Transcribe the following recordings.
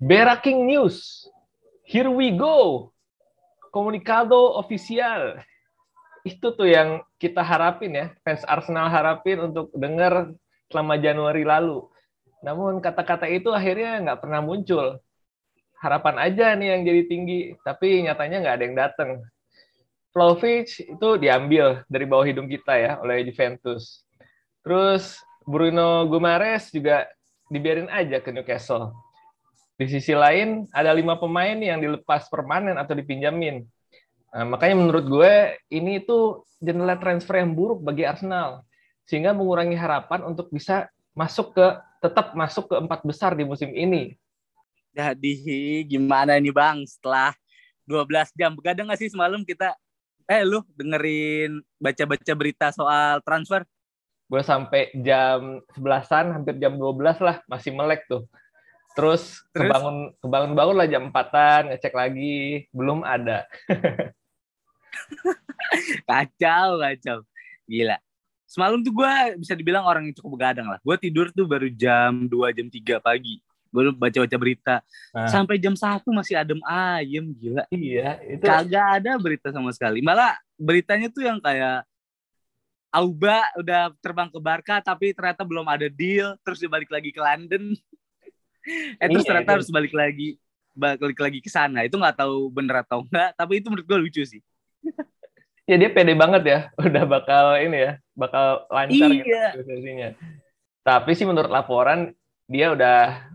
Beraking News. Here we go. Komunikado official. Itu tuh yang kita harapin ya, fans Arsenal harapin untuk dengar selama Januari lalu. Namun kata-kata itu akhirnya nggak pernah muncul. Harapan aja nih yang jadi tinggi, tapi nyatanya nggak ada yang datang. Vlahovic itu diambil dari bawah hidung kita ya oleh Juventus. Terus Bruno Gumares juga dibiarin aja ke Newcastle. Di sisi lain, ada lima pemain yang dilepas permanen atau dipinjamin. Nah, makanya menurut gue, ini itu jendela transfer yang buruk bagi Arsenal. Sehingga mengurangi harapan untuk bisa masuk ke tetap masuk ke empat besar di musim ini. Jadi gimana nih Bang setelah 12 jam begadang nggak sih semalam kita eh lu dengerin baca-baca berita soal transfer? Gue sampai jam 11-an hampir jam 12 lah masih melek tuh. Terus, Terus? kebangun kebangun bangun lah jam empatan ngecek lagi belum ada. kacau kacau gila. Semalam tuh gue bisa dibilang orang yang cukup begadang lah. Gue tidur tuh baru jam 2 jam 3 pagi. Gue baca-baca berita. Nah. Sampai jam satu masih adem ayem gila. Iya, itu kagak ada berita sama sekali. Malah beritanya tuh yang kayak Auba udah terbang ke Barca tapi ternyata belum ada deal, terus dia balik lagi ke London eh terus iya, ternyata itu. harus balik lagi balik lagi ke sana. Itu nggak tahu bener atau enggak tapi itu menurut gue lucu sih. Ya dia pede banget ya. Udah bakal ini ya bakal lancar gitu iya. gitu prosesinya. Tapi sih menurut laporan dia udah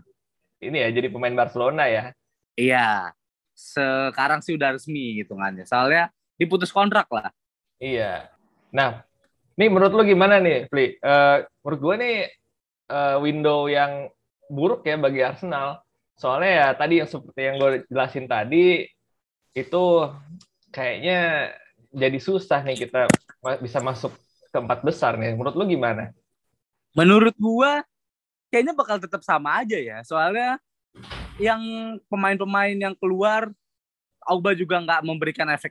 ini ya jadi pemain Barcelona ya. Iya. Sekarang sih udah resmi hitungannya. Soalnya diputus kontrak lah. Iya. Nah nih menurut lu gimana nih Fli? Uh, menurut gue nih uh, window yang buruk ya bagi Arsenal. Soalnya ya tadi yang seperti yang gue jelasin tadi itu kayaknya jadi susah nih kita bisa masuk ke empat besar nih. Menurut lu gimana? Menurut gua kayaknya bakal tetap sama aja ya. Soalnya yang pemain-pemain yang keluar Auba juga nggak memberikan efek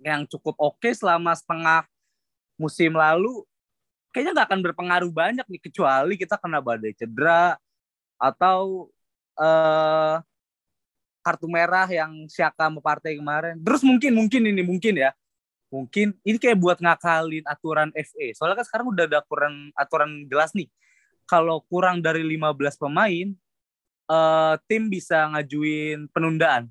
yang cukup oke selama setengah musim lalu. Kayaknya nggak akan berpengaruh banyak nih kecuali kita kena badai cedera atau uh, kartu merah yang Siaka mau partai kemarin. Terus mungkin mungkin ini mungkin ya. Mungkin ini kayak buat ngakalin aturan FA. Soalnya kan sekarang udah ada aturan aturan jelas nih. Kalau kurang dari 15 pemain, uh, tim bisa ngajuin penundaan.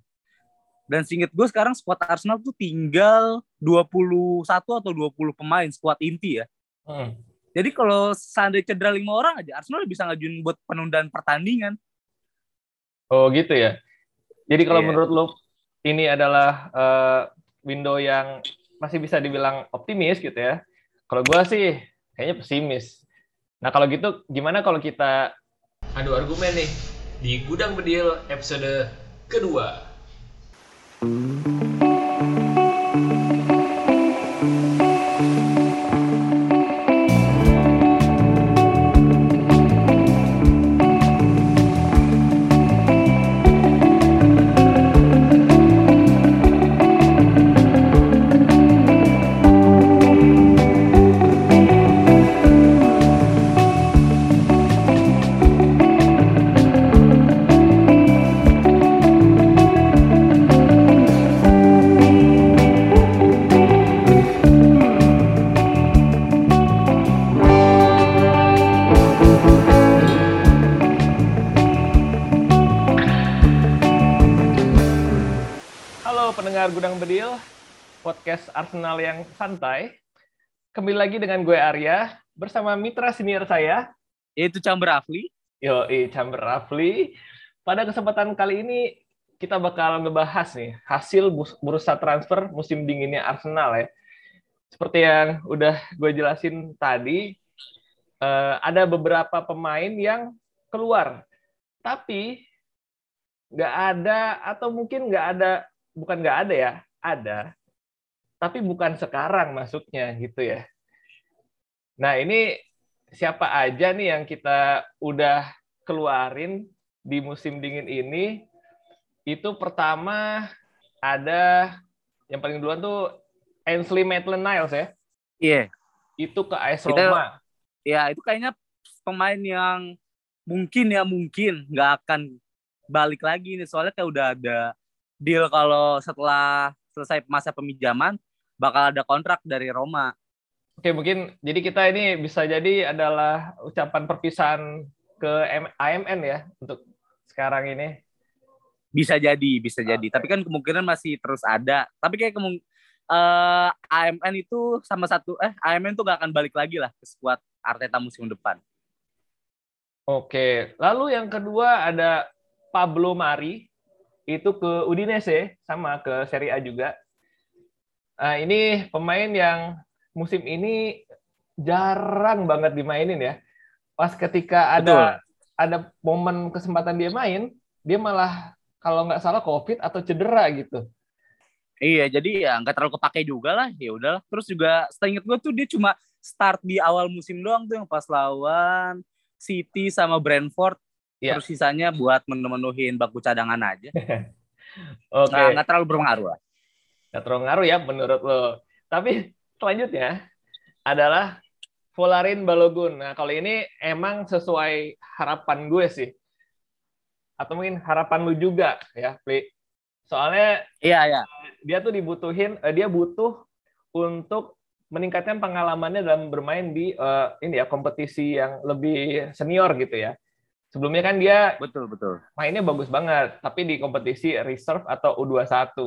Dan singkat gue sekarang squad Arsenal tuh tinggal 21 atau 20 pemain squad inti ya. Hmm. Jadi kalau seandainya cedera lima orang aja, Arsenal bisa ngajuin buat penundaan pertandingan. Oh gitu ya. Jadi kalau yeah. menurut lo ini adalah uh, window yang masih bisa dibilang optimis gitu ya. Kalau gue sih kayaknya pesimis. Nah kalau gitu gimana kalau kita adu argumen nih di Gudang Bedil episode kedua. Podcast Arsenal yang santai. Kembali lagi dengan gue Arya bersama mitra senior saya yaitu Chamber Afli. Yo, Chamber Afli. Pada kesempatan kali ini kita bakal ngebahas nih hasil bursa transfer musim dinginnya Arsenal ya. Seperti yang udah gue jelasin tadi, uh, ada beberapa pemain yang keluar, tapi nggak ada atau mungkin nggak ada, bukan nggak ada ya, ada tapi bukan sekarang masuknya gitu ya. Nah, ini siapa aja nih yang kita udah keluarin di musim dingin ini? Itu pertama ada yang paling duluan tuh Ainsley Maitland-Niles ya. Iya. Yeah. Itu ke AS Roma. ya, itu kayaknya pemain yang mungkin ya mungkin nggak akan balik lagi nih soalnya kayak udah ada deal kalau setelah selesai masa peminjaman bakal ada kontrak dari Roma. Oke, mungkin jadi kita ini bisa jadi adalah ucapan perpisahan ke AMN ya untuk sekarang ini. Bisa jadi, bisa jadi. Tapi kan kemungkinan masih terus ada. Tapi kayak kemung uh, eh, AMN itu sama satu eh AMN tuh gak akan balik lagi lah ke skuad Arteta musim depan. Oke, lalu yang kedua ada Pablo Mari itu ke Udinese sama ke Serie A juga. Nah, ini pemain yang musim ini jarang banget dimainin ya. Pas ketika ada Betul. ada momen kesempatan dia main, dia malah kalau nggak salah COVID atau cedera gitu. Iya, jadi ya nggak terlalu kepake juga lah. Ya udahlah. Terus juga seingat gue tuh dia cuma start di awal musim doang tuh yang pas lawan City sama Brentford. Yeah. Terus sisanya buat memenuhin baku cadangan aja. Oke. okay. Nggak terlalu berpengaruh lah. Nggak terlalu ngaruh ya menurut lo. Tapi selanjutnya adalah Volarin Balogun. Nah, kalau ini emang sesuai harapan gue sih. Atau mungkin harapan lu juga ya, Pli. Soalnya iya, iya. dia tuh dibutuhin, eh, dia butuh untuk meningkatkan pengalamannya dalam bermain di uh, ini ya kompetisi yang lebih senior gitu ya. Sebelumnya kan dia betul betul mainnya bagus banget, tapi di kompetisi reserve atau U21.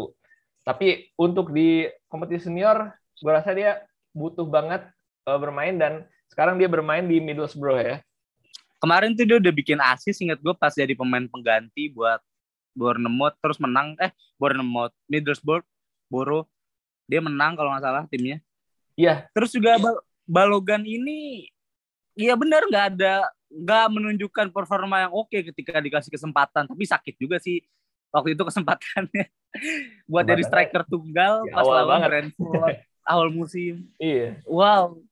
Tapi untuk di kompetisi senior, gue rasa dia butuh banget uh, bermain dan sekarang dia bermain di Middlesbrough ya. Kemarin tuh dia udah bikin asis, ingat gue pas jadi pemain pengganti buat Bournemouth terus menang eh Bournemouth Middlesbrough Boro dia menang kalau nggak salah timnya Iya. Terus juga Bal Balogan ini iya benar nggak ada nggak menunjukkan performa yang oke ketika dikasih kesempatan tapi sakit juga sih waktu itu kesempatannya buat jadi striker tunggal ya, pas lawan Brentford awal musim. Iya. Wow.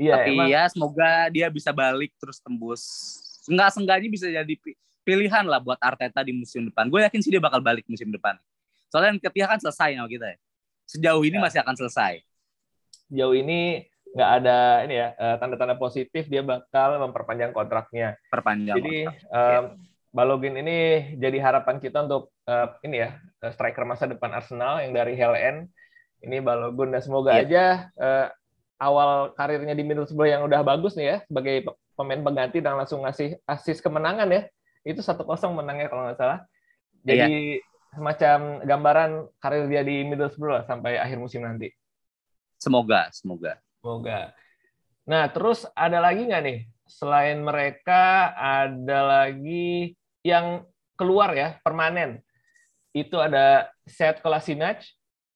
Iya, tapi emang. ya semoga dia bisa balik terus tembus. Enggak senggaknya bisa jadi pilihan lah buat Arteta di musim depan. Gue yakin sih dia bakal balik musim depan. Soalnya ketiga kan selesai sama kita ya. Sejauh ini ya. masih akan selesai sejauh ini nggak ada ini ya eh, tanda-tanda positif dia bakal memperpanjang kontraknya. Perpanjang. Jadi um, Balogin ini jadi harapan kita untuk uh, ini ya striker masa depan Arsenal yang dari Helen. Ini Balogun dan semoga yeah. aja uh, awal karirnya di Middlesbrough yang udah bagus nih ya sebagai pemain pengganti dan langsung ngasih asis kemenangan ya. Itu satu kosong menangnya kalau nggak salah. Jadi yeah. semacam gambaran karir dia di Middlesbrough sampai akhir musim nanti. Semoga, semoga. Semoga. Nah, terus ada lagi nggak nih? Selain mereka, ada lagi yang keluar ya, permanen. Itu ada Set Kolasinac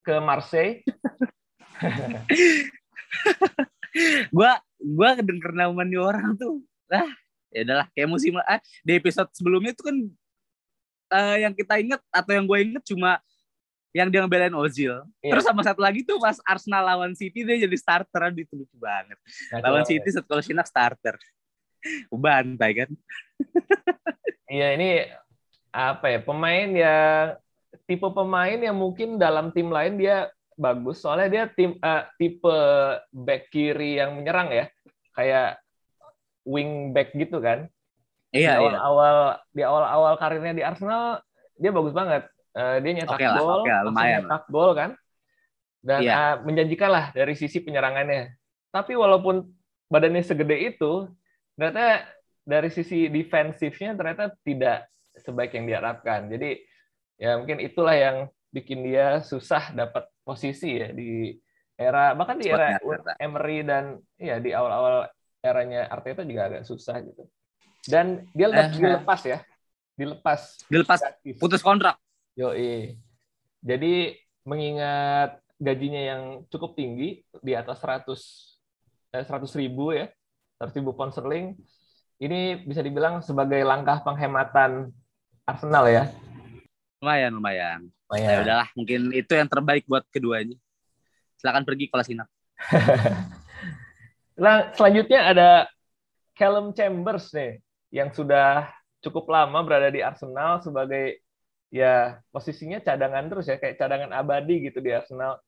ke Marseille. gua gua denger nama nih orang tuh. Lah, ya udahlah kayak musim ah, di episode sebelumnya itu kan uh, yang kita inget atau yang gue inget cuma yang dia ngebelain Ozil. Iya. Terus sama satu lagi tuh pas Arsenal lawan City dia jadi starter itu lucu banget. Nah, lawan City setelah Sinak starter. Bantai kan. Iya ini apa ya pemain ya tipe pemain yang mungkin dalam tim lain dia bagus soalnya dia tim uh, tipe back kiri yang menyerang ya kayak wing back gitu kan. Iya, di awal, iya. awal di awal-awal karirnya di Arsenal dia bagus banget Uh, dia nyetak okay gol, okay lumayan. nyetak gol kan, dan. Iya. uh, menjanjikan lah dari sisi penyerangannya. Tapi walaupun badannya segede itu, ternyata dari sisi defensifnya ternyata tidak sebaik yang diharapkan. Jadi ya mungkin itulah yang bikin dia susah dapat posisi ya di era bahkan di era Emery dan ya di awal-awal eranya Arteta juga agak susah gitu. Dan dia uh, dilepas ya, dilepas. Dilepas, putus kontrak. Yoi. Jadi mengingat gajinya yang cukup tinggi di atas 100 eh, 100 ribu ya, 100 ribu pound sterling, ini bisa dibilang sebagai langkah penghematan Arsenal ya. Lumayan, lumayan. lumayan. Ya udahlah, mungkin itu yang terbaik buat keduanya. Silakan pergi kelas ini. nah, selanjutnya ada Callum Chambers nih yang sudah cukup lama berada di Arsenal sebagai ya posisinya cadangan terus ya kayak cadangan abadi gitu di Arsenal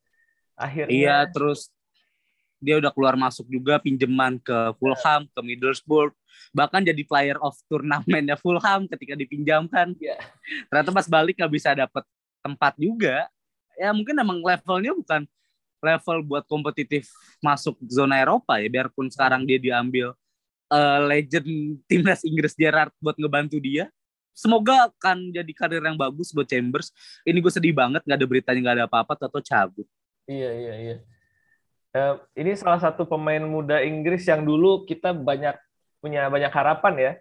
akhirnya iya terus dia udah keluar masuk juga pinjaman ke Fulham, ke Middlesbrough, bahkan jadi player of turnamennya Fulham ketika dipinjamkan. Iya. Ternyata pas balik nggak bisa dapet tempat juga. Ya mungkin emang levelnya bukan level buat kompetitif masuk zona Eropa ya, biarpun sekarang dia diambil uh, legend timnas Inggris Gerrard buat ngebantu dia. Semoga akan jadi karir yang bagus buat Chambers. Ini gue sedih banget nggak ada beritanya nggak ada apa-apa atau cabut. Iya iya iya. Uh, ini salah satu pemain muda Inggris yang dulu kita banyak punya banyak harapan ya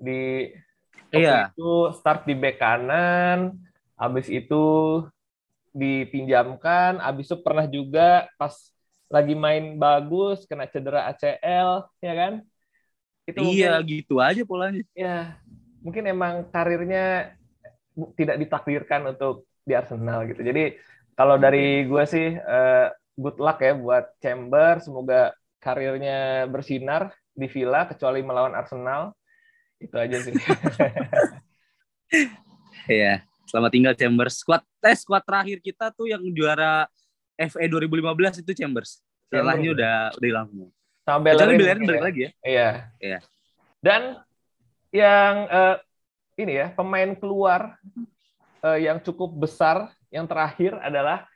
di iya. itu start di bek kanan, habis itu dipinjamkan, habis itu pernah juga pas lagi main bagus kena cedera ACL, ya kan? Itu iya mungkin, gitu aja polanya. Ya mungkin emang karirnya tidak ditakdirkan untuk di Arsenal gitu. Jadi kalau dari gue sih uh, good luck ya buat Chamber. Semoga karirnya bersinar di Villa kecuali melawan Arsenal. Itu aja sih. Iya, selamat tinggal Chambers. Squad tes eh, squad terakhir kita tuh yang juara FA 2015 itu Chambers. Setelahnya udah udah hilang semua. Sama Bellerin Bellerin balik lagi ya. Iya. Iya. Dan yang uh, ini ya, pemain keluar uh, yang cukup besar yang terakhir adalah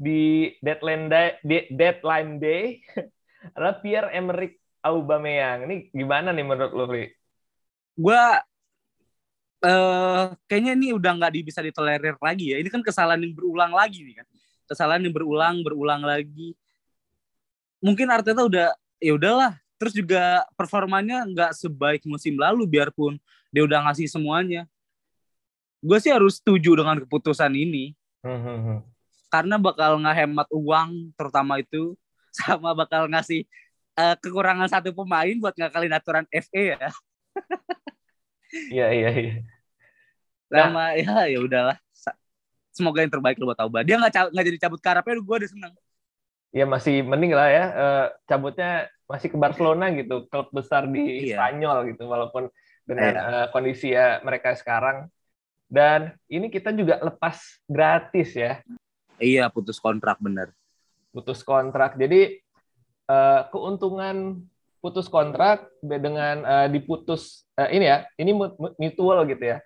di deadline day, deadline day adalah Pierre Emerick Aubameyang. Ini gimana nih menurut lo, Fri? Gua uh, kayaknya ini udah nggak bisa ditolerir lagi ya. Ini kan kesalahan yang berulang lagi nih kan. Kesalahan yang berulang, berulang lagi. Mungkin Arteta udah ya udahlah. Terus juga performanya nggak sebaik musim lalu biarpun dia udah ngasih semuanya. Gue sih harus setuju dengan keputusan ini. Hmm, hmm, hmm karena bakal ngehemat uang terutama itu sama bakal ngasih uh, kekurangan satu pemain buat ngakalin aturan FA ya. Iya iya iya. Lama ya ya udahlah. Semoga yang terbaik lo buat Tauba. Dia nggak nggak jadi cabut karapnya, gue udah seneng. Ya masih mending lah ya. Uh, cabutnya masih ke Barcelona gitu, klub besar di iya. Spanyol gitu, walaupun dengan iya. uh, kondisi ya mereka sekarang. Dan ini kita juga lepas gratis ya. Iya, putus kontrak bener. Putus kontrak. Jadi uh, keuntungan putus kontrak dengan uh, diputus uh, ini ya, ini mutual gitu ya.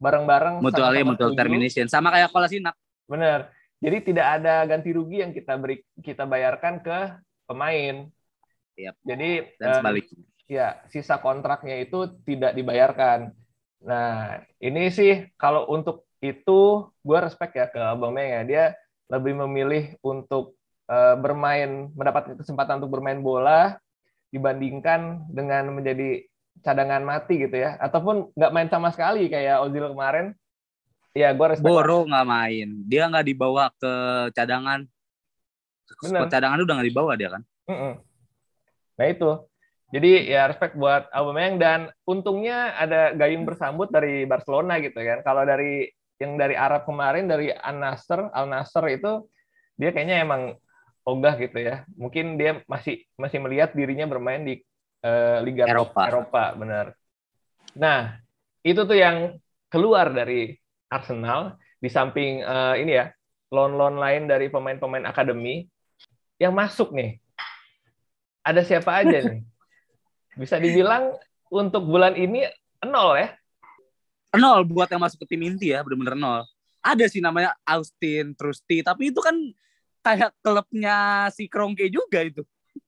Bareng-bareng mutual ya, mutual termination sama kayak Kolasinac. Bener. Jadi tidak ada ganti rugi yang kita beri kita bayarkan ke pemain. Yep. Jadi dan sebaliknya. ya, sisa kontraknya itu tidak dibayarkan. Nah, ini sih kalau untuk itu gue respect ya ke Aubameyang ya. Dia lebih memilih untuk uh, bermain mendapat kesempatan untuk bermain bola dibandingkan dengan menjadi cadangan mati gitu ya. Ataupun nggak main sama sekali kayak Ozil kemarin. Ya gue respect Boro nggak main. Dia nggak dibawa ke cadangan. Ke cadangan udah nggak dibawa dia kan? Mm -mm. nah itu. Jadi ya respect buat Aubameyang dan untungnya ada gayung bersambut dari Barcelona gitu kan. Kalau dari yang dari Arab kemarin dari Al Nasr Al Nasr itu dia kayaknya emang ogah gitu ya. Mungkin dia masih masih melihat dirinya bermain di uh, Liga Eropa. Eropa benar. Nah itu tuh yang keluar dari Arsenal. Di samping uh, ini ya loan-loan lain dari pemain-pemain akademi. Yang masuk nih ada siapa aja nih? Bisa dibilang untuk bulan ini nol ya nol buat yang masuk ke tim inti ya bener-bener nol. Ada sih namanya Austin Trusty tapi itu kan kayak klubnya si Krongke juga itu.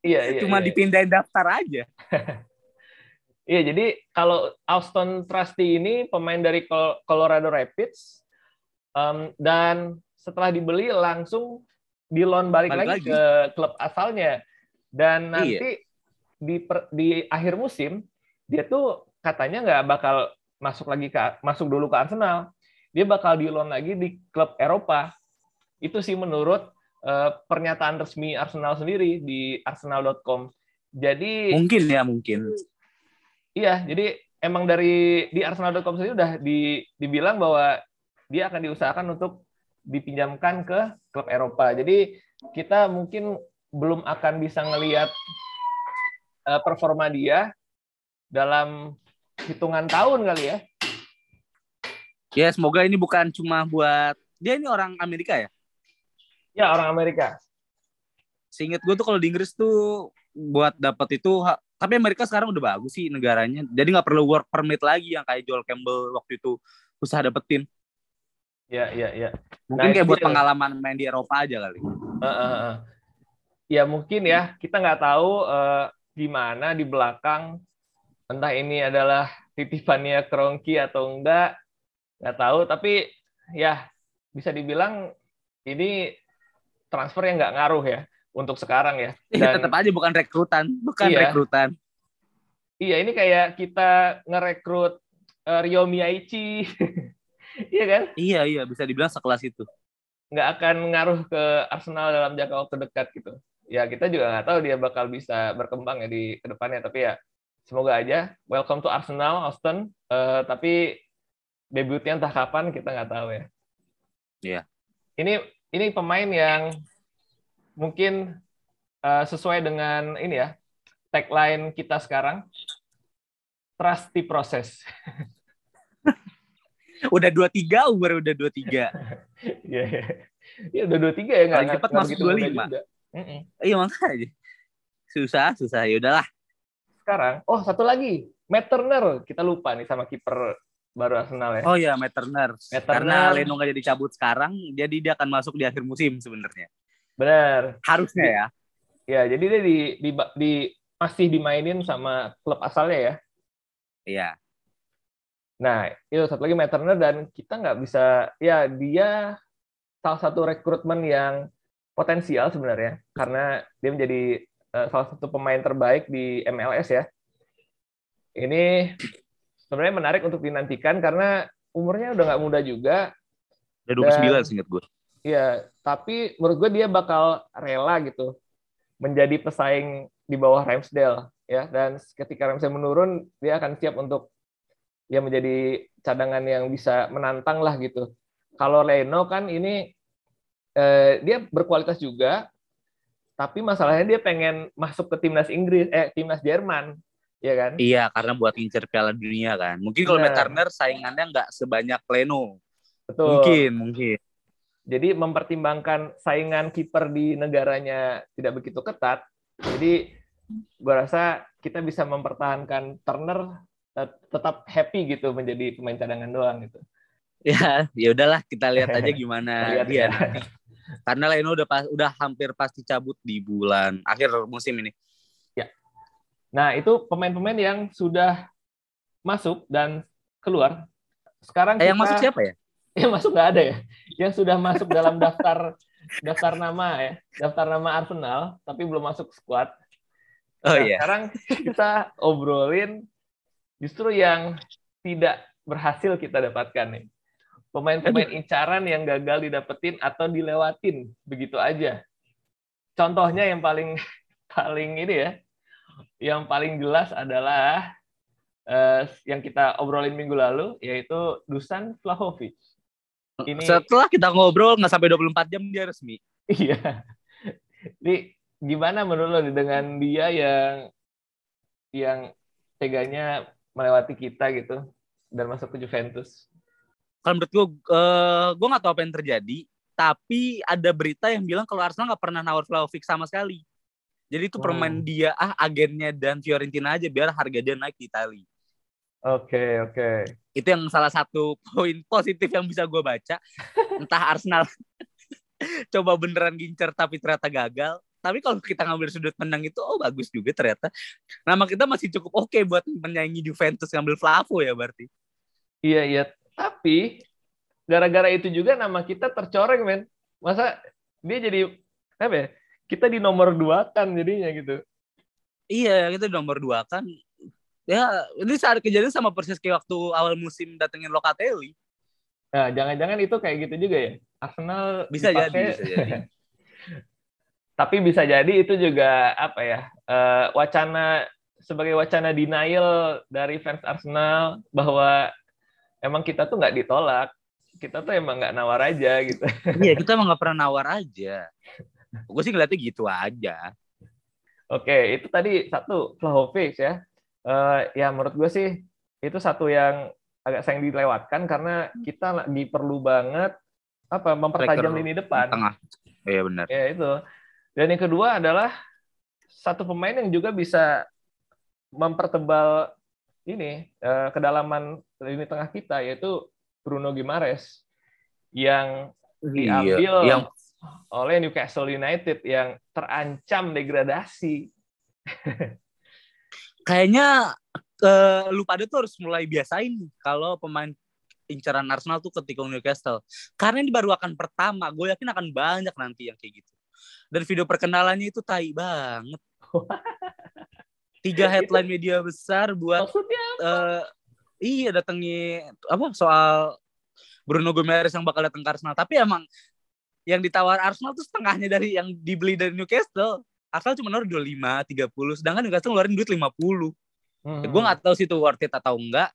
Iya, iya cuma iya, dipindahin daftar aja. Iya jadi kalau Austin Trusty ini pemain dari Colorado Rapids um, dan setelah dibeli langsung di loan balik, balik lagi, lagi. ke klub asalnya. Dan iya. nanti iya. di per, di akhir musim dia tuh katanya nggak bakal masuk lagi ke masuk dulu ke Arsenal, dia bakal di loan lagi di klub Eropa. Itu sih menurut uh, pernyataan resmi Arsenal sendiri di arsenal.com. Jadi mungkin ya mungkin. Iya, jadi emang dari di arsenal.com sendiri udah di, dibilang bahwa dia akan diusahakan untuk dipinjamkan ke klub Eropa. Jadi kita mungkin belum akan bisa ngelihat uh, performa dia dalam hitungan tahun kali ya. Ya, semoga ini bukan cuma buat dia ini orang Amerika ya? Ya, orang Amerika. Seinget gue tuh kalau di Inggris tuh buat dapat itu tapi Amerika sekarang udah bagus sih negaranya. Jadi nggak perlu work permit lagi yang kayak Joel Campbell waktu itu usaha dapetin. Ya, ya, ya. Mungkin Nah, kayak buat dia. pengalaman main di Eropa aja kali. Heeh, heeh. Ya mungkin ya kita nggak tahu eh, gimana di belakang entah ini adalah titipannya Kroenke atau enggak nggak tahu tapi ya bisa dibilang ini transfer yang nggak ngaruh ya untuk sekarang ya Iya, dan tetap aja bukan rekrutan, bukan Iya. rekrutan. iya ini kayak kita ngerekrut eh, Rio Miyaichi iya kan Iya, iya bisa dibilang sekelas itu. nggak akan ngaruh ke Arsenal dalam jangka waktu dekat gitu. Ya kita juga nggak tahu dia bakal bisa berkembang ya di ke depannya. Tapi ya semoga aja. Welcome to Arsenal, Austin. Eh, tapi debutnya entah kapan kita nggak tahu ya. Iya. Ini ini pemain yang mungkin eh, sesuai dengan ini ya tagline kita sekarang. Trust the process. Udah 23, umur udah 23. Iya, iya. Iya, udah dua tiga ya nggak cepat masuk begitu muda 25. juga. Mm-mm. Iya makanya. Susah, susah. Ya udahlah. Sekarang. Oh, satu lagi. Matt Turner. Kita lupa nih sama kiper baru Arsenal ya. Oh iya, Matt Turner. Matt Karena Turner. Leno nggak jadi cabut sekarang, jadi dia akan masuk di akhir musim sebenarnya. Benar. Harusnya ya. Ya, jadi dia di, di, di masih dimainin sama klub asalnya ya. Iya. Nah, itu satu lagi Matt Turner dan kita nggak bisa ya dia salah satu rekrutmen yang potensial sebenarnya karena dia menjadi salah satu pemain terbaik di MLS ya. Ini sebenarnya menarik untuk dinantikan karena umurnya udah nggak muda juga, Udah 29 Dan- seinget gue. Iya, tapi menurut gue dia bakal rela gitu menjadi pesaing di bawah Ramsdale ya dan ketika Ramsdale menurun dia akan siap untuk ya menjadi cadangan yang bisa menantang lah gitu. Kalau Leno kan ini eh, dia berkualitas juga tapi masalahnya dia pengen masuk ke timnas Inggris eh timnas Jerman ya kan? Iya, karena buat ngincer Piala Dunia kan. Mungkin kalau Matt. Turner saingannya nggak sebanyak Leno. Betul. Mungkin, mungkin. Jadi mempertimbangkan saingan kiper di negaranya tidak begitu ketat. Jadi gua rasa kita bisa mempertahankan Turner tet- tetap happy gitu menjadi pemain cadangan doang gitu. Ya, ya udahlah kita lihat aja gimana Lihat dia ya. Karena Leno udah pas, udah hampir pasti cabut di bulan akhir musim ini. Nah, itu pemain-pemain yang sudah masuk dan keluar. Sekarang Eh, yang kita- masuk siapa ya? Yang masuk nggak ada ya. Yang sudah masuk dalam daftar daftar nama ya, daftar nama Arsenal tapi belum masuk squad. Oh Nah, iya. Sekarang kita obrolin justru yang tidak berhasil kita dapatkan nih. Pemain-pemain incaran yang gagal didapetin atau dilewatin begitu aja. Contohnya yang paling paling ini ya, yang paling jelas adalah eh, yang kita obrolin minggu lalu yaitu Dusan Vlahovic. Ini Setelah kita ngobrol nggak sampai 24 jam dia resmi. Iya. Ini gimana menurut lo nih dengan dia yang yang teganya melewati kita gitu dan masuk ke Juventus? Kalau menurut gue, eh, gue nggak tahu apa yang terjadi. Tapi ada berita yang bilang kalau Arsenal nggak pernah nawar Vlahovic sama sekali. Jadi itu Hmm. permain dia, ah agennya dan Fiorentina aja biar harga dia naik di Itali. Oke, oke. Itu yang salah satu poin positif yang bisa gue baca. Entah Arsenal coba beneran gincer tapi ternyata gagal. Tapi kalau kita ngambil sudut pandang itu, oh bagus juga ternyata. Nama kita masih cukup oke buat menyaingi Juventus ngambil Flavo ya berarti. Iya, iya. Tapi gara-gara itu juga nama kita tercoreng, men. Masa dia jadi apa ya? Kita di nomor dua kan jadinya gitu. Iya, itu nomor dua kan. Ya, ini saat kejadian sama persis kayak waktu awal musim datengin Locatelli. Nah, jangan-jangan itu kayak gitu juga ya. Arsenal Bisa dipakai- jadi, bisa jadi. Tapi bisa jadi itu juga apa ya? eh, wacana sebagai wacana denial dari fans Arsenal bahwa emang kita tuh nggak ditolak. Kita tuh emang nggak nawar aja gitu. Iya, kita emang gak pernah nawar aja. Gue sih ngeliatnya gitu aja. Oke, itu tadi satu Vlahovic ya. Eh, ya menurut gue sih itu satu yang agak sayang dilewatkan karena kita lagi perlu banget apa mempertajam Striker lini depan. Tengah. Iya benar. Ya itu. Dan yang kedua adalah satu pemain yang juga bisa mempertebal ini uh, kedalaman lini tengah kita yaitu Bruno Gimares yang diambil iya, yang... oleh Newcastle United yang terancam degradasi. Kayaknya uh, lu pada tuh harus mulai biasain kalau pemain incaran Arsenal tuh ketika Newcastle. Karena ini baru akan pertama, gue yakin akan banyak nanti yang kayak gitu. Dan video perkenalannya itu tai banget. Tiga headline media besar buat uh, iya datangi apa soal Bruno Gomes yang bakal datang ke Arsenal. Tapi emang yang ditawar Arsenal tuh setengahnya dari yang dibeli dari Newcastle. Arsenal cuma naruh 25, 30, sedangkan Newcastle ngeluarin duit 50. Hmm. Ya, gue nggak tahu sih itu worth it atau enggak.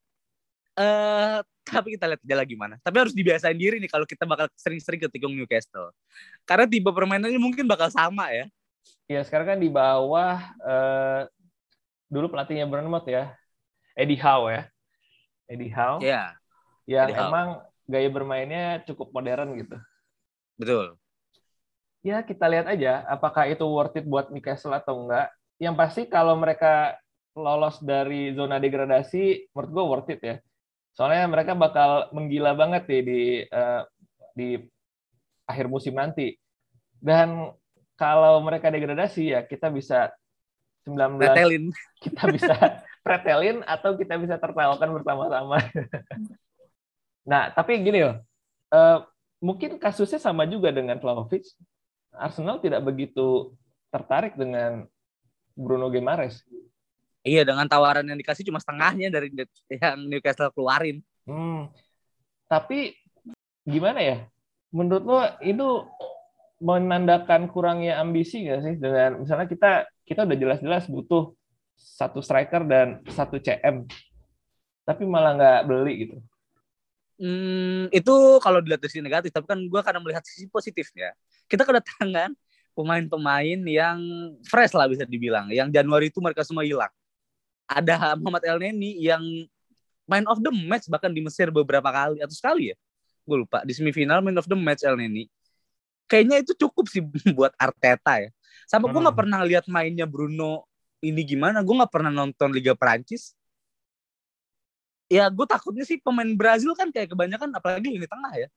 Eh, uh, tapi kita lihat aja lagi gimana. Tapi harus dibiasain diri nih kalau kita bakal sering-sering ketikung Newcastle. Karena tipe permainannya mungkin bakal sama ya. Iya, sekarang kan di bawah uh, dulu pelatihnya Bournemouth ya. Eddie Howe ya. Eddie Howe. Iya. Yang Eddie emang Howe. gaya bermainnya cukup modern gitu. Betul. Ya, kita lihat aja apakah itu worth it buat Newcastle atau enggak. Yang pasti kalau mereka lolos dari zona degradasi, menurut gue worth it ya Soalnya mereka bakal menggila banget nih di uh, di akhir musim nanti. Dan kalau mereka degradasi ya kita bisa 19 pretelin. kita bisa pretelin atau kita bisa tertawakan bersama-sama. nah, tapi gini loh. Uh, mungkin kasusnya sama juga dengan Vlahovic. Arsenal tidak begitu tertarik dengan Bruno Guimaraes. Iya, dengan tawaran yang dikasih cuma setengahnya dari yang Newcastle keluarin. Hmm. Tapi gimana ya? Menurut lo itu menandakan kurangnya ambisi nggak sih? Dengan misalnya kita kita udah jelas-jelas butuh satu striker dan satu CM, tapi malah nggak beli gitu. Hmm, itu kalau dilihat dari sisi negatif, tapi kan gue kadang melihat sisi positifnya. Kita kedatangan pemain-pemain yang fresh lah bisa dibilang, yang Januari itu mereka semua hilang. Ada Muhammad El Neni yang man of the match bahkan di Mesir beberapa kali atau sekali ya? Gue lupa. Di semifinal man of the match El Neni kayaknya itu cukup sih buat Arteta ya. Sama gue nggak hmm. pernah lihat mainnya Bruno ini gimana. Gue nggak pernah nonton Liga Perancis. Ya gue takutnya sih pemain Brazil kan kayak kebanyakan apalagi ini tengah ya.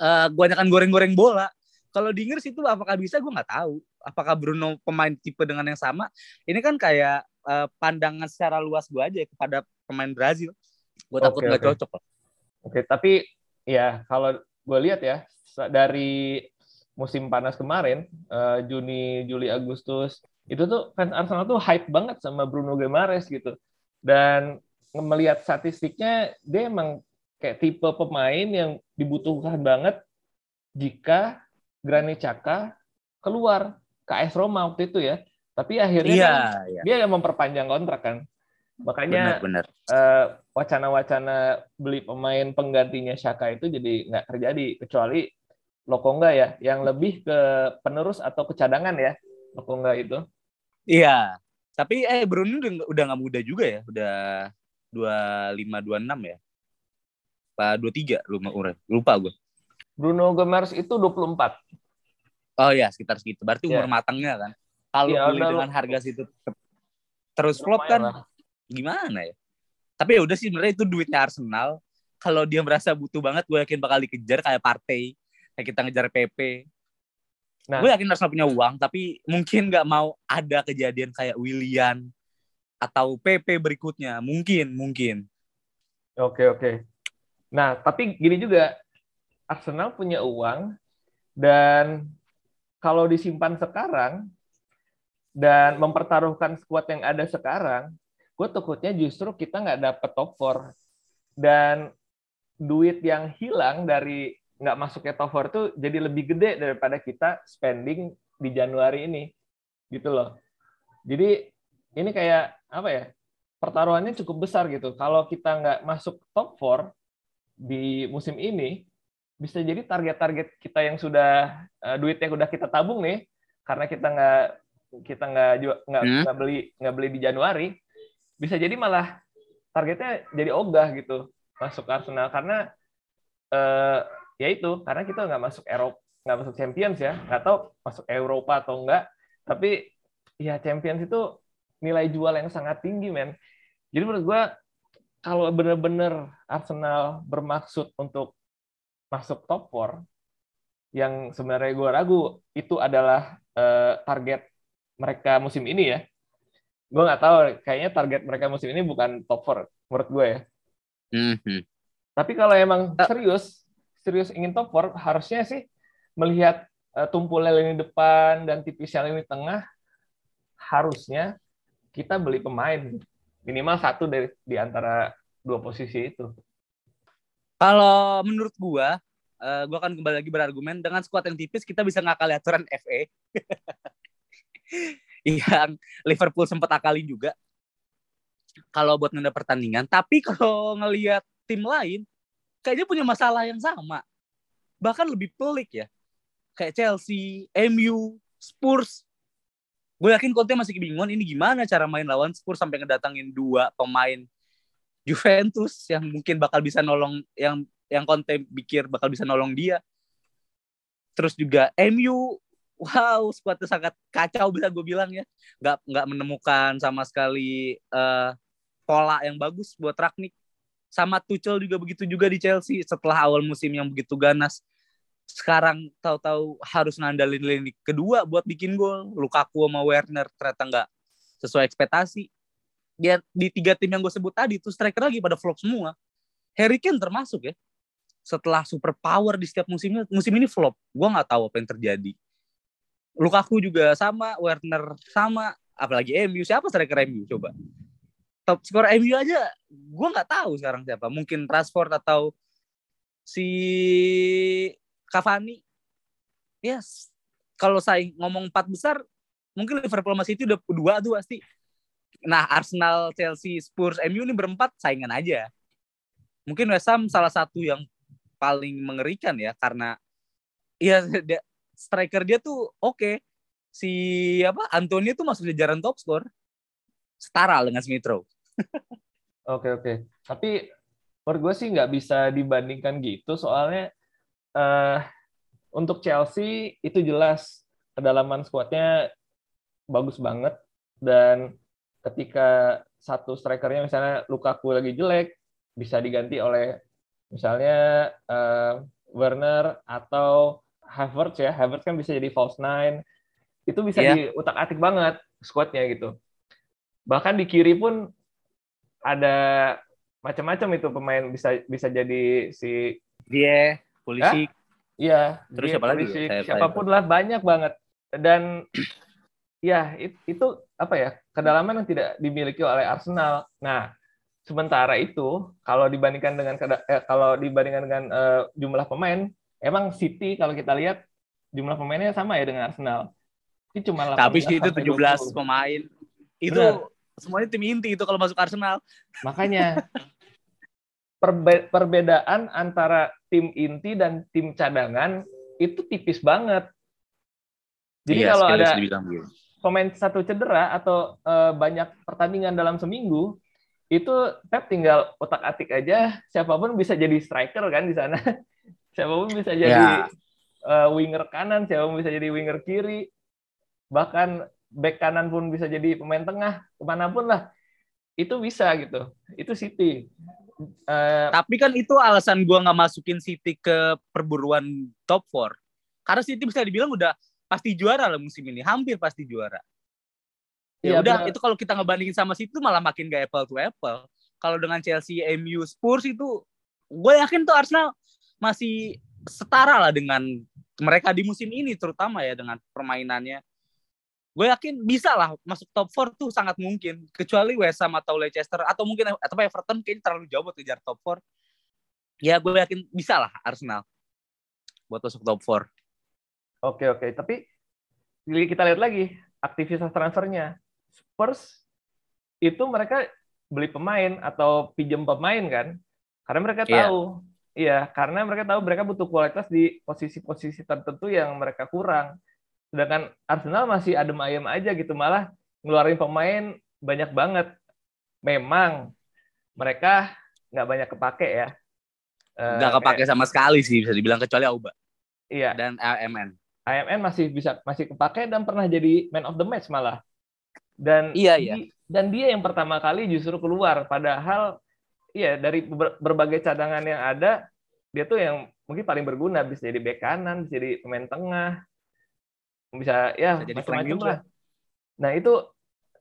Uh, kebanyakan goreng-goreng bola. Kalau di Inggris itu apakah bisa gue nggak tahu. Apakah Bruno pemain tipe dengan yang sama? Ini kan kayak uh, pandangan secara luas gue aja kepada pemain Brazil. Gue takut nggak okay. cocok oke okay, tapi ya kalau gue lihat ya dari musim panas kemarin uh, Juni Juli Agustus itu tuh fans Arsenal tuh hype banget sama Bruno Guimaraes gitu dan melihat statistiknya dia emang kayak tipe pemain yang dibutuhkan banget jika Granit Xhaka keluar ke AS Roma waktu itu ya. Tapi akhirnya iya, kan iya. dia yang memperpanjang kontrak kan. Makanya benar, benar. Uh, wacana-wacana beli pemain penggantinya Xhaka itu jadi nggak terjadi kecuali Lokonga ya, yang lebih ke penerus atau ke cadangan ya Lokonga itu. Iya, tapi eh Bruno udah nggak muda juga ya, udah dua lima dua enam ya, pak dua tiga lupa lupa gue. Bruno Gemers itu 24. Oh ya, sekitar segitu. Berarti umur yeah. matangnya kan. Kalau yeah, beli dengan harga situ terus flop kan lah. gimana ya? Tapi ya udah sih sebenarnya itu duitnya Arsenal. Kalau dia merasa butuh banget, gue yakin bakal dikejar kayak partai. Kayak kita ngejar PP. Nah. Gue yakin Arsenal punya uang, tapi mungkin nggak mau ada kejadian kayak William atau PP berikutnya. Mungkin, mungkin. Oke, oke. Nah, tapi gini juga, Arsenal punya uang dan kalau disimpan sekarang dan mempertaruhkan skuad yang ada sekarang, gue takutnya justru kita nggak dapet top 4 dan duit yang hilang dari nggak masuknya top 4 tuh jadi lebih gede daripada kita spending di Januari ini, gitu loh. Jadi ini kayak apa ya? Pertaruhannya cukup besar gitu. Kalau kita nggak masuk top 4 di musim ini, bisa jadi target-target kita yang sudah uh, duit yang udah kita tabung nih karena kita nggak kita nggak nggak hmm? beli nggak beli di Januari bisa jadi malah targetnya jadi ogah gitu masuk Arsenal karena uh, ya itu karena kita nggak masuk Eropa nggak masuk Champions ya, nggak tahu masuk Eropa atau enggak. Tapi ya Champions itu nilai jual yang sangat tinggi, men. Jadi menurut gue kalau benar-benar Arsenal bermaksud untuk masuk top 4, yang sebenarnya gue ragu itu adalah uh, target mereka musim ini ya. Gue nggak tahu, kayaknya target mereka musim ini bukan top 4 menurut gue ya. Mm-hmm. Tapi kalau emang eh. serius, serius ingin top 4, harusnya sih melihat uh, tumpulnya lini depan dan tipisnya lini tengah, harusnya kita beli pemain minimal satu dari di antara dua posisi itu. Kalau menurut gua, uh, gua akan kembali lagi berargumen dengan skuad yang tipis kita bisa ngakali aturan FA. yang Liverpool sempat akalin juga. Kalau buat nunda pertandingan, tapi kalau ngelihat tim lain kayaknya punya masalah yang sama. Bahkan lebih pelik ya. Kayak Chelsea, MU, Spurs, gue yakin Conte masih kebingungan ini gimana cara main lawan Spurs sampai ngedatangin dua pemain Juventus yang mungkin bakal bisa nolong yang yang Conte pikir bakal bisa nolong dia. Terus juga MU, wow, skuadnya sangat kacau bisa gue bilang ya. Nggak nggak menemukan sama sekali uh, pola yang bagus buat Ragnik. Sama Tuchel juga begitu juga di Chelsea setelah awal musim yang begitu ganas sekarang tahu-tahu harus ngandalin lini kedua buat bikin gol. Lukaku sama Werner ternyata nggak sesuai ekspektasi. Dia di tiga tim yang gue sebut tadi tuh striker lagi pada flop semua. Harry Kane termasuk ya. Setelah super power di setiap musimnya, musim ini flop. Gue nggak tahu apa yang terjadi. Lukaku juga sama, Werner sama, apalagi MU. Siapa striker MU coba? Top skor MU aja gue nggak tahu sekarang siapa. Mungkin Rashford atau si Cavani. Yes. Kalau saya ngomong empat besar mungkin Liverpool masih itu udah dua tuh pasti. Nah Arsenal Chelsea Spurs MU ini berempat saingan aja. Mungkin West Ham salah satu yang paling mengerikan ya karena ya striker dia tuh oke. Okay. si apa Antonio tuh masuk jajaran top score. Setara dengan Smith Rowe oke oke. Tapi menurut gue sih nggak bisa dibandingkan gitu soalnya uh, untuk Chelsea itu jelas kedalaman skuadnya bagus banget. Dan ketika satu strikernya misalnya Lukaku lagi jelek bisa diganti oleh misalnya uh, Werner atau Havertz ya. Havertz kan bisa jadi false nine. Itu bisa yeah. diutak atik banget skuadnya gitu. Bahkan di kiri pun ada macam-macam itu pemain bisa bisa jadi si dia polisi iya terus siapa lagi? Ya? siapa pun lah banyak banget. Dan ya itu apa ya kedalaman yang tidak dimiliki oleh Arsenal. Nah sementara itu kalau dibandingkan dengan eh, kalau dibandingkan dengan uh, jumlah pemain emang City kalau kita lihat jumlah pemainnya sama ya dengan Arsenal. Ini cuma tapi sih itu 17 20. pemain. Itu Benar. Semuanya tim inti itu kalau masuk Arsenal makanya perbe perbedaan antara tim inti dan tim cadangan itu tipis banget. Jadi iya, kalau ada pemain satu cedera atau uh, banyak pertandingan dalam seminggu, itu Pep tinggal otak-atik aja siapa pun bisa jadi striker kan di sana. siapa pun bisa jadi yeah. uh, winger kanan, siapa pun bisa jadi winger kiri. Bahkan back kanan pun bisa jadi pemain tengah, ke mana pun lah. Itu bisa gitu. Itu City. Uh, Tapi kan itu alasan gue nggak masukin City ke perburuan top 4. Karena City bisa dibilang udah pasti juara lah musim ini, hampir pasti juara. Ya, ya udah, itu kalau kita ngebandingin sama City malah makin gak apple to apple. Kalau dengan Chelsea, MU, Spurs itu, gue yakin tuh Arsenal masih setara lah dengan mereka di musim ini, terutama ya dengan permainannya gue yakin bisa lah masuk top 4 tuh sangat mungkin. Kecuali West Ham atau Leicester atau mungkin atau Everton kayaknya terlalu jauh buat kejar top 4 ya gue yakin bisa lah Arsenal buat masuk top 4 oke oke. Tapi kita lihat lagi aktivitas transfernya. Spurs itu mereka beli pemain atau pinjam pemain kan? Karena mereka iya. tahu. Iya yeah, karena mereka tahu mereka butuh kualitas di posisi-posisi tertentu yang mereka kurang Sedangkan Arsenal masih adem ayam aja gitu malah ngeluarin pemain banyak banget. Memang mereka nggak banyak kepake ya. Eh, nggak kepake sama sekali sih bisa dibilang kecuali Auba. Iya. dan AMN. AMN masih bisa masih kepake dan pernah jadi man of the match malah. Dan Iya, iya. di- dan dia yang pertama kali justru keluar padahal iya dari ber- berbagai cadangan yang ada dia tuh yang mungkin paling berguna bisa jadi bek kanan, bisa jadi pemain tengah. Bisa ya Bisa jadi macam-macam lah. Nah, itu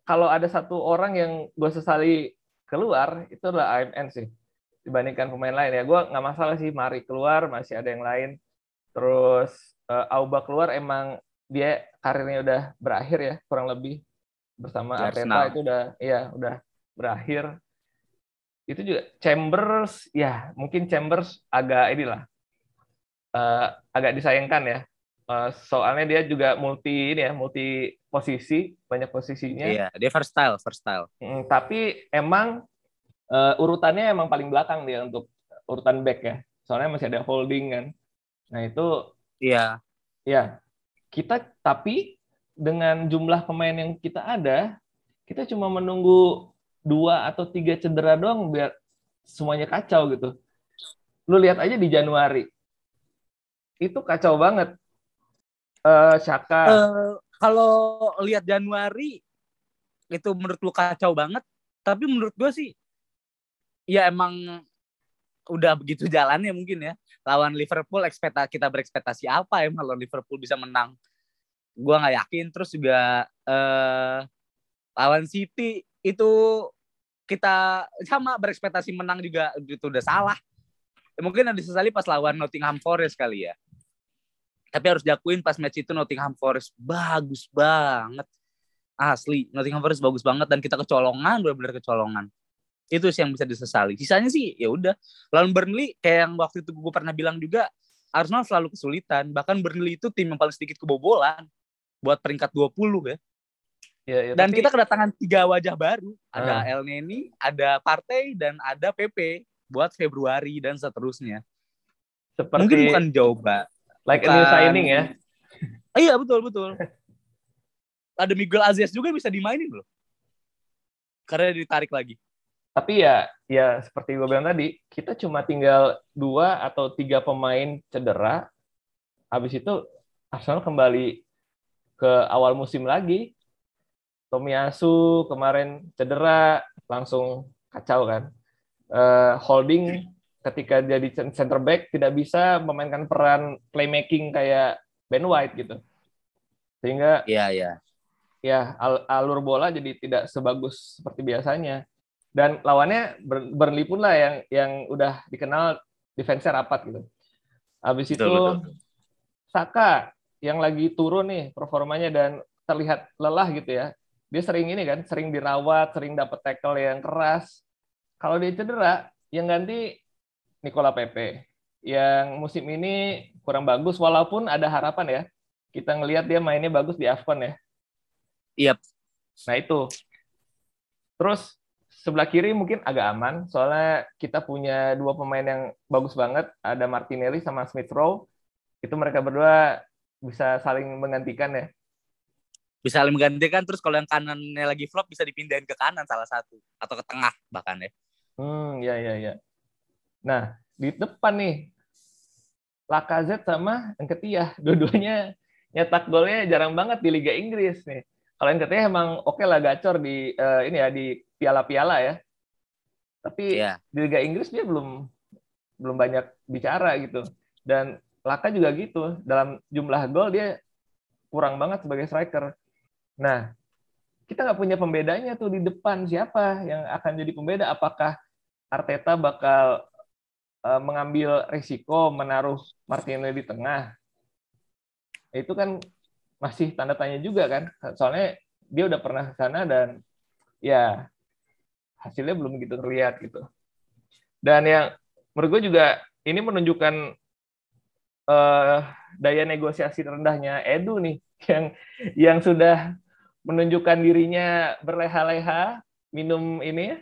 kalau ada satu orang yang gue sesali keluar itu adalah AMN sih dibandingkan pemain lain. Ya gue nggak masalah sih Mari keluar masih ada yang lain. Terus eh, Auba keluar emang dia karirnya udah berakhir ya kurang lebih. Bersama Di Arteta Arsenal. itu udah ya udah berakhir. Itu juga Chambers ya mungkin Chambers agak inilah eh, agak disayangkan ya Eh, soalnya dia juga multi ini ya multi posisi banyak posisinya Iya, dia first style. Mm, tapi emang eh, urutannya emang paling belakang dia untuk urutan back ya. Soalnya masih ada holding kan. Nah itu Iya, ya kita tapi dengan jumlah pemain yang kita ada, kita cuma menunggu dua atau tiga cedera doang biar semuanya kacau gitu. Lu lihat aja di Januari itu kacau banget. Eh Shaka, Eh, kalau lihat Januari itu menurut lu kacau banget, tapi menurut gua sih ya emang udah begitu jalannya mungkin ya. Lawan Liverpool ekspekta kita berekspektasi apa ya kalau Liverpool bisa menang. Gua nggak yakin terus juga eh lawan City itu kita sama berekspektasi menang juga itu udah salah. Mungkin ada disesali pas lawan Nottingham Forest kali ya. Tapi harus diakuin pas match itu Nottingham Forest bagus banget. Asli, Nottingham Forest bagus banget dan kita kecolongan, benar-benar kecolongan. Itu sih yang bisa disesali. Sisanya sih ya udah. Lawan Burnley kayak yang waktu itu gue pernah bilang juga Arsenal selalu kesulitan. Bahkan Burnley itu tim yang paling sedikit kebobolan buat peringkat 20 ya. ya, ya, Dan tapi- kita kedatangan tiga wajah baru. Ada Ah. El Neni, ada Partey dan ada PP buat Februari dan seterusnya. seperti Mungkin bukan Joba, like a new bukan- signing ya. Iya betul betul. Ada Miguel Aziz juga bisa dimainin loh. Karena ditarik lagi. Tapi ya, ya seperti gue bilang tadi, kita cuma tinggal dua atau tiga pemain cedera. Habis itu Arsenal kembali ke awal musim lagi. Tomiyasu kemarin cedera, langsung kacau kan. Eh, holding ketika jadi center back tidak bisa memainkan peran playmaking kayak Ben White gitu. Sehingga Iya iya. ya al- alur bola jadi tidak sebagus seperti biasanya. Dan lawannya Ber- Burnley pun lah yang yang udah dikenal defense-nya rapat gitu. Habis Betul, itu betul. Saka yang lagi turun nih performanya dan terlihat lelah gitu ya. Dia sering ini kan, sering dirawat, sering dapat tackle yang keras. Kalau dia cedera, yang ganti Nicola Pepe. Yang musim ini kurang bagus walaupun ada harapan ya. Kita ngelihat dia mainnya bagus di AFCON ya. Iya. Nah itu. Terus sebelah kiri mungkin agak aman, soalnya kita punya dua pemain yang bagus banget, ada Martinelli sama Smith Rowe. Itu mereka berdua bisa saling menggantikan ya. Bisa saling menggantikan terus kalau yang kanannya lagi flop bisa dipindahin ke kanan salah satu atau ke tengah bahkan ya. Hmm, ya ya ya. Nah di depan nih, Lacazette sama Nketiah, dua-duanya nyetak golnya jarang banget di Liga Inggris nih. Kalau Nketiah emang oke lah gacor di eh, ini ya di piala-piala ya. Tapi Iya. di Liga Inggris dia belum belum banyak bicara gitu. Dan Laka juga gitu. Dalam jumlah gol dia kurang banget sebagai striker. Nah, kita nggak punya pembedanya tuh di depan siapa yang akan jadi pembeda? Apakah Arteta bakal mengambil risiko menaruh Martinelli di tengah? Itu kan masih tanda tanya juga kan. Soalnya dia udah pernah ke sana dan ya hasilnya belum begitu terlihat gitu. Dan yang menurut gue juga ini menunjukkan eh, daya negosiasi rendahnya Edu nih yang yang sudah menunjukkan dirinya berleha-leha minum ini ya,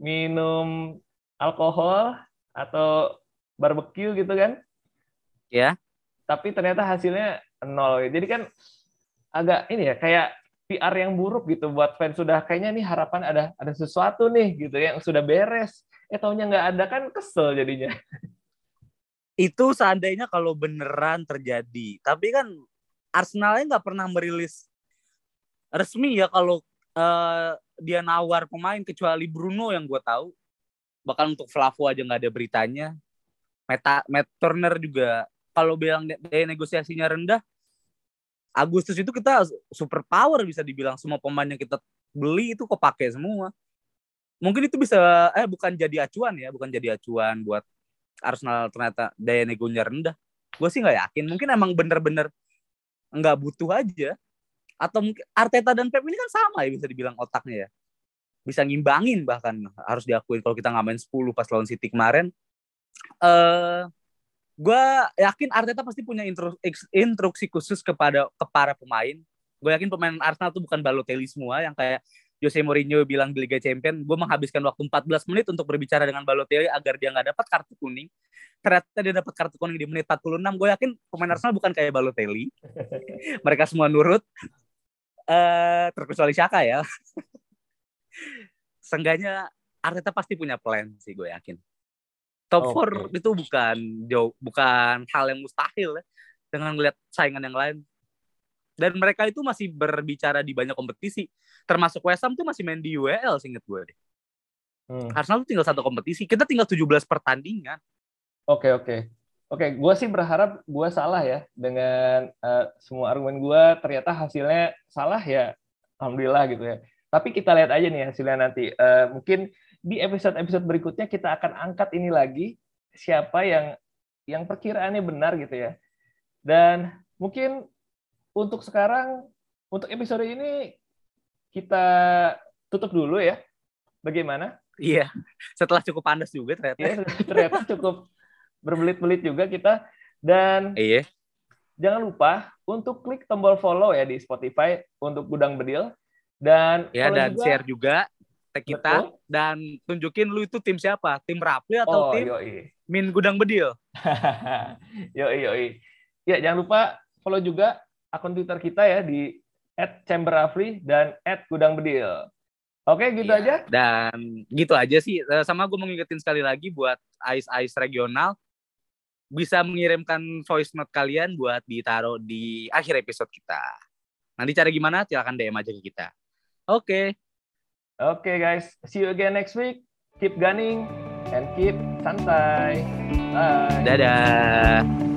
minum alkohol atau barbecue gitu kan. Ya. Tapi ternyata hasilnya nol. Jadi kan agak ini ya kayak PR yang buruk gitu buat fans sudah kayaknya nih harapan ada ada sesuatu nih gitu yang sudah beres. Eh taunya nggak ada kan kesel jadinya. Itu seandainya kalau beneran terjadi. Tapi kan Arsenalnya nggak pernah merilis resmi ya kalau uh, dia nawar pemain kecuali Bruno yang gue tahu. Bahkan untuk Flavo aja nggak ada beritanya. Meta, Matt Turner juga kalau bilang daya negosiasinya rendah, Agustus itu kita super power bisa dibilang semua pemain yang kita beli itu kok pakai semua. Mungkin itu bisa eh bukan jadi acuan ya, bukan jadi acuan buat Arsenal ternyata daya negonya rendah. Gue sih nggak yakin. Mungkin emang bener-bener nggak butuh aja. Atau mungkin Arteta dan Pep ini kan sama ya bisa dibilang otaknya ya. Bisa ngimbangin bahkan harus diakuin kalau kita nggak main 10 pas lawan City kemarin. Eh uh, gue yakin Arteta pasti punya instruksi khusus kepada ke para pemain. Gue yakin pemain Arsenal tuh bukan Balotelli semua yang kayak Jose Mourinho bilang di Liga Champions, gue menghabiskan waktu 14 menit untuk berbicara dengan Balotelli agar dia nggak dapat kartu kuning. Ternyata dia dapat kartu kuning di menit 46. Gue yakin pemain Arsenal bukan kayak Balotelli. Mereka semua nurut. Uh, terkecuali Shaka ya. Seenggaknya Arteta pasti punya plan sih gue yakin. Top 4 okay. itu bukan jauh bukan hal yang mustahil ya dengan melihat saingan yang lain dan mereka itu masih berbicara di banyak kompetisi termasuk West Ham tuh masih main di UEL singkat gue deh hmm. Arsenal tuh tinggal satu kompetisi kita tinggal 17 pertandingan oke okay, oke okay. oke okay, gue sih berharap gue salah ya dengan uh, semua argumen gue ternyata hasilnya salah ya alhamdulillah gitu ya tapi kita lihat aja nih hasilnya nanti uh, mungkin di episode-episode berikutnya kita akan angkat ini lagi siapa yang yang perkiraannya benar gitu ya dan mungkin untuk sekarang, untuk episode ini kita tutup dulu ya. Bagaimana? Iya, setelah cukup panas juga ternyata. Iya, ternyata cukup berbelit-belit juga kita. Dan iya. jangan lupa untuk klik tombol follow ya di Spotify untuk Gudang Bedil. Dan ya dan juga, share juga tag kita betul. dan tunjukin lu itu tim siapa? Tim Rapli atau oh, tim yoi. Min Gudang Bedil? yo yoi. Ya jangan lupa follow juga akun Twitter kita ya di @chamberafli dan @gudangbedil. Oke, gitu ya, aja. Dan gitu aja sih. Eh, sama gue mau ngingetin sekali lagi buat Ais regional bisa mengirimkan voice note kalian buat ditaruh di akhir episode kita. Nanti cara gimana? Silahkan DM aja ke kita. Oke. Okay. Oke okay, guys, see you again next week. Keep gunning and keep santai. Bye. Dadah.